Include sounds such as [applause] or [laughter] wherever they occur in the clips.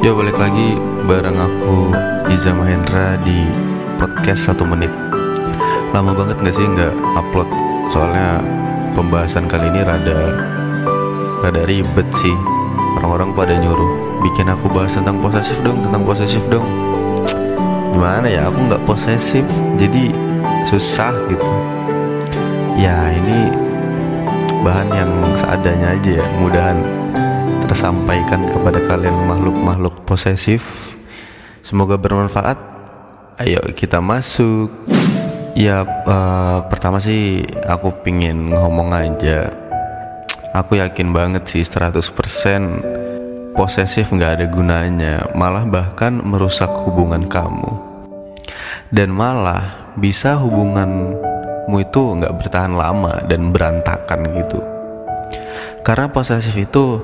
Yo balik lagi bareng aku Iza Mahendra di podcast satu menit. Lama banget gak sih nggak upload? Soalnya pembahasan kali ini rada Rada ribet sih. Orang-orang pada nyuruh Bikin aku bahas tentang posesif dong Tentang posesif dong. Gimana ya aku nggak posesif Jadi susah gitu. Ya ini bahan yang seadanya aja ya Mudahan tersampaikan kepada kalian makhluk-makhluk posesif. Semoga bermanfaat. Ayo kita masuk. Ya uh, pertama sih aku pingin ngomong aja. Aku yakin banget sih 100% posesif nggak ada gunanya. Malah bahkan merusak hubungan kamu. Dan malah bisa hubunganmu itu nggak bertahan lama dan berantakan gitu. Karena posesif itu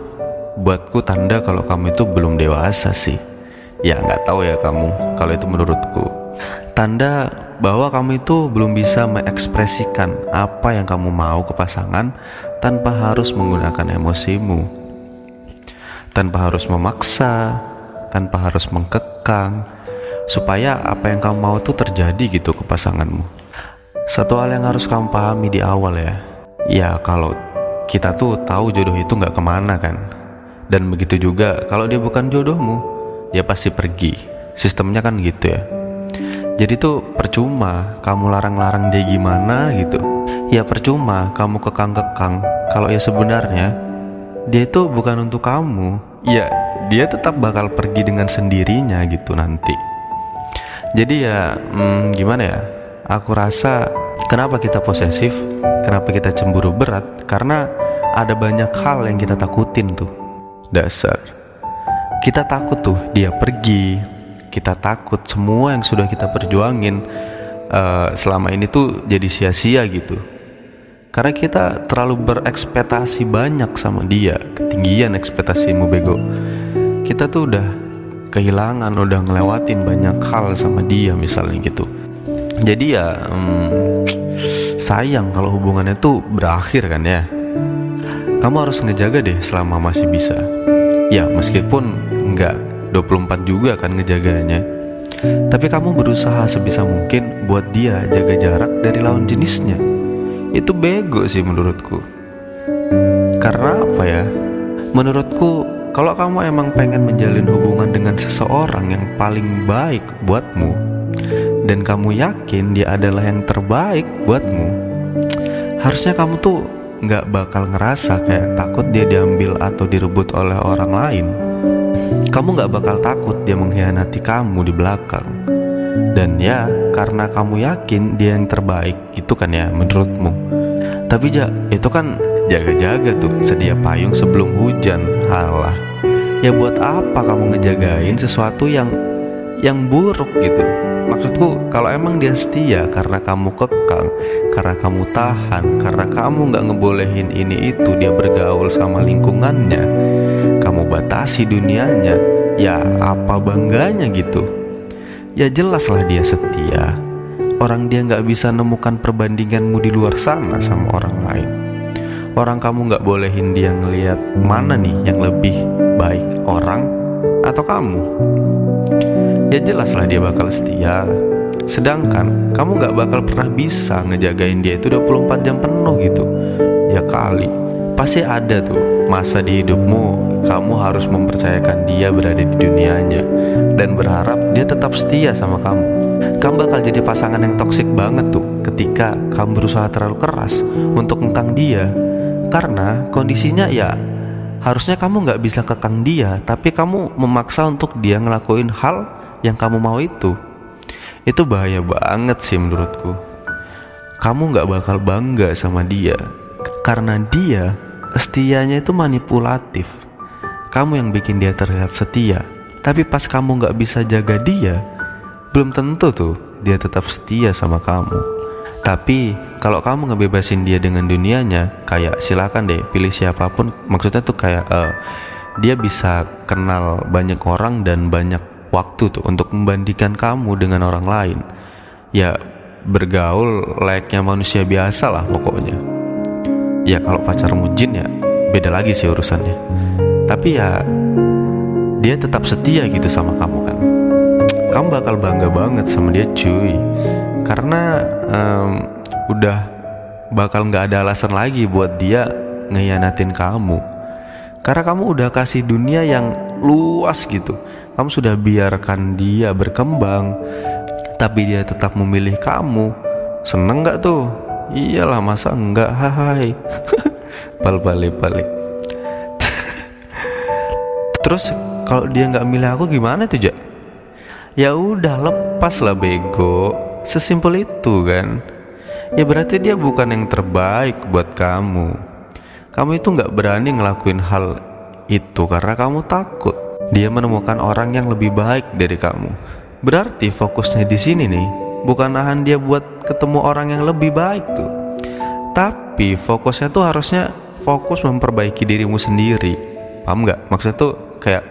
buatku tanda kalau kamu itu belum dewasa sih. Ya nggak tahu ya kamu kalau itu menurutku. Tanda bahwa kamu itu belum bisa mengekspresikan apa yang kamu mau ke pasangan tanpa harus menggunakan emosimu. Tanpa harus memaksa tanpa harus mengkekang supaya apa yang kamu mau itu terjadi gitu ke pasanganmu. Satu hal yang harus kamu pahami di awal ya. Ya kalau kita tuh tahu jodoh itu nggak ke mana kan dan begitu juga kalau dia bukan jodohmu ya pasti pergi. Sistemnya kan gitu ya. Jadi tuh percuma kamu larang-larang dia gimana gitu. Ya percuma kamu kekang-kekang Kalau ya sebenarnya Dia itu bukan untuk kamu. Ya dia tetap bakal pergi dengan sendirinya gitu nanti. Jadi ya hmm, gimana ya? Aku rasa kenapa kita posesif? Kenapa kita cemburu berat? Karena ada banyak hal yang kita takutin tuh Dasar. Kita takut tuh dia pergi. Kita takut semua yang sudah kita perjuangin uh, selama ini tuh jadi sia-sia gitu. Karena kita terlalu berekspektasi banyak sama dia ketinggian ekspektasimu bego. Kita tuh udah kehilangan udah ngelewatin banyak hal sama dia misalnya gitu. Jadi ya hmm, sayang kalau hubungannya tuh berakhir kan ya kamu harus ngejaga deh selama masih bisa. Ya meskipun nggak 24 juga kan ngejaganya. Tapi kamu berusaha sebisa mungkin buat dia jaga jarak dari lawan jenisnya. Itu bego sih menurutku. Karena apa ya? Menurutku kalau kamu emang pengen menjalin hubungan dengan seseorang yang paling baik buatmu Dan kamu yakin dia adalah yang terbaik buatmu Harusnya kamu tuh nggak bakal ngerasa kayak takut dia diambil atau direbut oleh orang lain. Kamu gak bakal takut dia mengkhianati kamu di belakang. Dan ya karena kamu yakin dia yang terbaik Itu kan ya menurutmu. Tapi ja, itu kan jaga-jaga tuh Sedia payung sebelum hujan Halah Ya buat apa kamu ngejagain sesuatu yang yang buruk gitu. Maksudku kalau emang dia setia karena kamu kekang Karena kamu tahan Karena kamu gak ngebolehin ini itu Dia bergaul sama lingkungannya Kamu batasi dunianya Ya apa bangganya gitu? Ya jelaslah dia setia. Orang dia gak bisa nemukan perbandinganmu di luar sana sama orang lain. Orang kamu gak bolehin dia ngeliat mana nih yang lebih baik orang atau kamu Ya jelaslah dia bakal setia. Sedangkan kamu gak bakal pernah bisa ngejagain dia itu 24 jam penuh gitu. Ya kali. Pasti ada tuh masa di hidupmu kamu harus mempercayakan dia berada di dunianya Dan berharap dia tetap setia sama kamu. Kamu bakal jadi pasangan yang toksik banget tuh Ketika kamu berusaha terlalu keras untuk ngekang dia. Karena kondisinya ya Harusnya kamu gak bisa kekang dia Tapi kamu memaksa untuk dia ngelakuin hal yang kamu mau itu. Itu bahaya banget sih menurutku. Kamu gak bakal bangga sama dia Karena dia setianya itu manipulatif. Kamu yang bikin dia terlihat setia Tapi pas kamu gak bisa jaga dia Belum tentu tuh dia tetap setia sama kamu. Tapi kalau kamu ngebebasin dia dengan dunianya Kayak silakan deh pilih siapa pun. Maksudnya tuh kayak uh, Dia bisa kenal banyak orang dan banyak waktu tuh Untuk membandingkan kamu dengan orang lain. Ya bergaul layaknya manusia biasa lah pokoknya. Ya kalau pacarmu jin ya beda lagi sih urusannya. Tapi ya dia tetap setia gitu sama kamu kan. Kamu bakal bangga banget sama dia cuy. Karena um, udah bakal nggak ada alasan lagi buat dia ngehianatin kamu. Karena kamu udah kasih dunia yang luas gitu kamu sudah biarkan dia berkembang tapi dia tetap memilih kamu. Seneng nggak tuh? Iyalah masa enggak hai bal balik balik terus kalau dia nggak milih aku gimana tuh Jak? ya udah lepas lah bego. Sesimpel itu kan? Ya berarti dia bukan yang terbaik buat kamu. Kamu itu nggak berani ngelakuin hal itu karena kamu takut dia menemukan orang yang lebih baik dari kamu. Berarti fokusnya di sini nih bukan nahan dia buat ketemu orang yang lebih baik tuh. Tapi fokusnya tuh harusnya fokus memperbaiki dirimu sendiri. Paham nggak? Maksudnya tuh kayak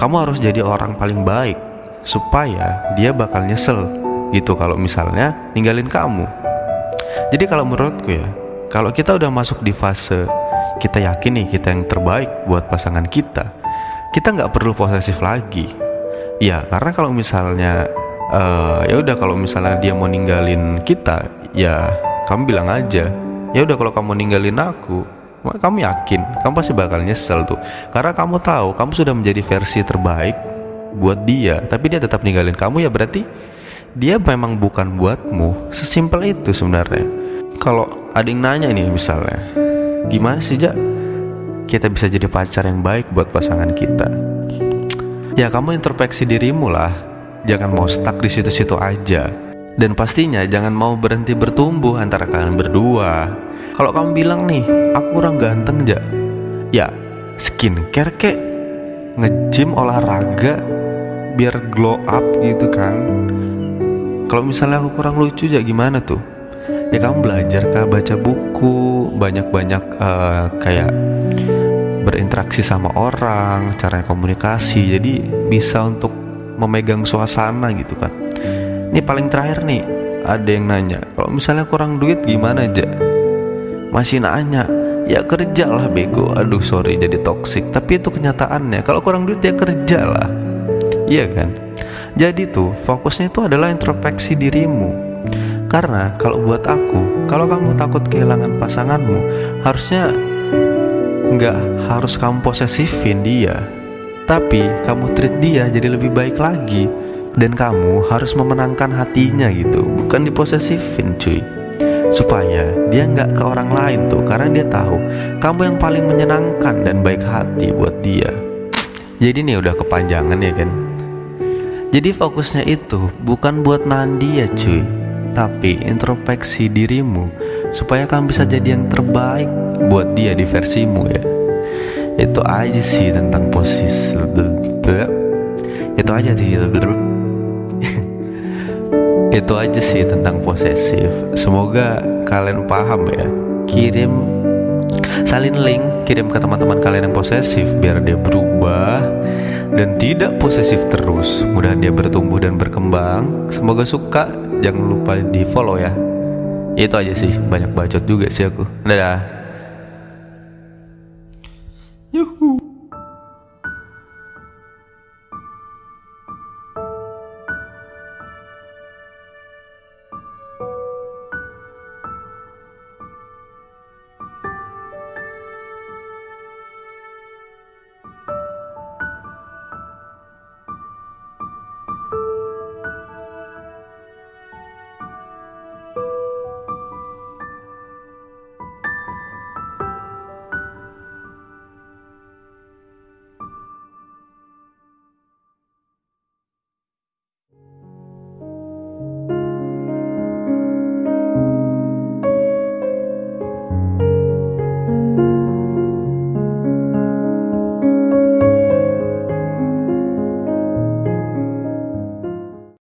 kamu harus jadi orang paling baik supaya dia bakal nyesel gitu kalau misalnya ninggalin kamu. Jadi kalau menurutku ya, kalau kita udah masuk di fase kita yakin nih kita yang terbaik buat pasangan kita, kita nggak perlu posesif lagi. Ya karena kalau misalnya uh, ya udah kalau misalnya dia mau ninggalin kita, ya kamu bilang aja, ya udah kalau kamu ninggalin aku, kamu yakin? Kamu pasti bakal nyesel tuh. Karena kamu tahu kamu sudah menjadi versi terbaik buat dia tapi dia tetap ninggalin kamu ya berarti dia memang bukan buatmu. Sesimpel itu sebenarnya. Kalau ada yang nanya nih misalnya gimana sih Jak kita bisa jadi pacar yang baik buat pasangan kita. Ya kamu introspeksi dirimu lah. Jangan mau stuck di situ-situ aja. Dan pastinya jangan mau berhenti bertumbuh antara kalian berdua. Kalau kamu bilang nih aku kurang ganteng ja. Ya skincare kek. Ngejim olahraga biar glow up gitu kan. Kalau misalnya aku kurang lucu ya gimana tuh? Ya kamu belajar kah baca buku? Banyak-banyak uh, kayak berinteraksi sama orang cara komunikasi. Jadi bisa untuk memegang suasana gitu kan. Ini paling terakhir nih ada yang nanya kalau misalnya kurang duit gimana aja masih nanya ya kerja lah bego. Aduh sorry jadi toxic. Tapi itu kenyataannya kalau kurang duit ya kerja lah. Iya kan? Jadi tuh fokusnya itu adalah introspeksi dirimu. Karena kalau buat aku, kalau kamu takut kehilangan pasanganmu, harusnya nggak harus kamu posesifin dia, tapi kamu treat dia jadi lebih baik lagi. Dan kamu harus memenangkan hatinya gitu, bukan diposesifin cuy. Supaya dia nggak ke orang lain tuh karena dia tahu kamu yang paling menyenangkan dan baik hati buat dia. Jadi nih udah kepanjangan ya kan jadi fokusnya itu bukan buat nahan dia cuy Tapi introspeksi dirimu Supaya kamu bisa jadi yang terbaik buat dia di versimu ya Itu aja sih tentang posisi Itu aja sih [laughs] Itu aja sih tentang posesif Semoga kalian paham ya Kirim Salin link Kirim ke teman-teman kalian yang posesif Biar dia berubah dan tidak posesif terus. Mudah dia bertumbuh dan berkembang. Semoga suka. Jangan lupa di follow ya. Itu aja sih. Banyak bacot juga sih aku. Dadah. Yahoo!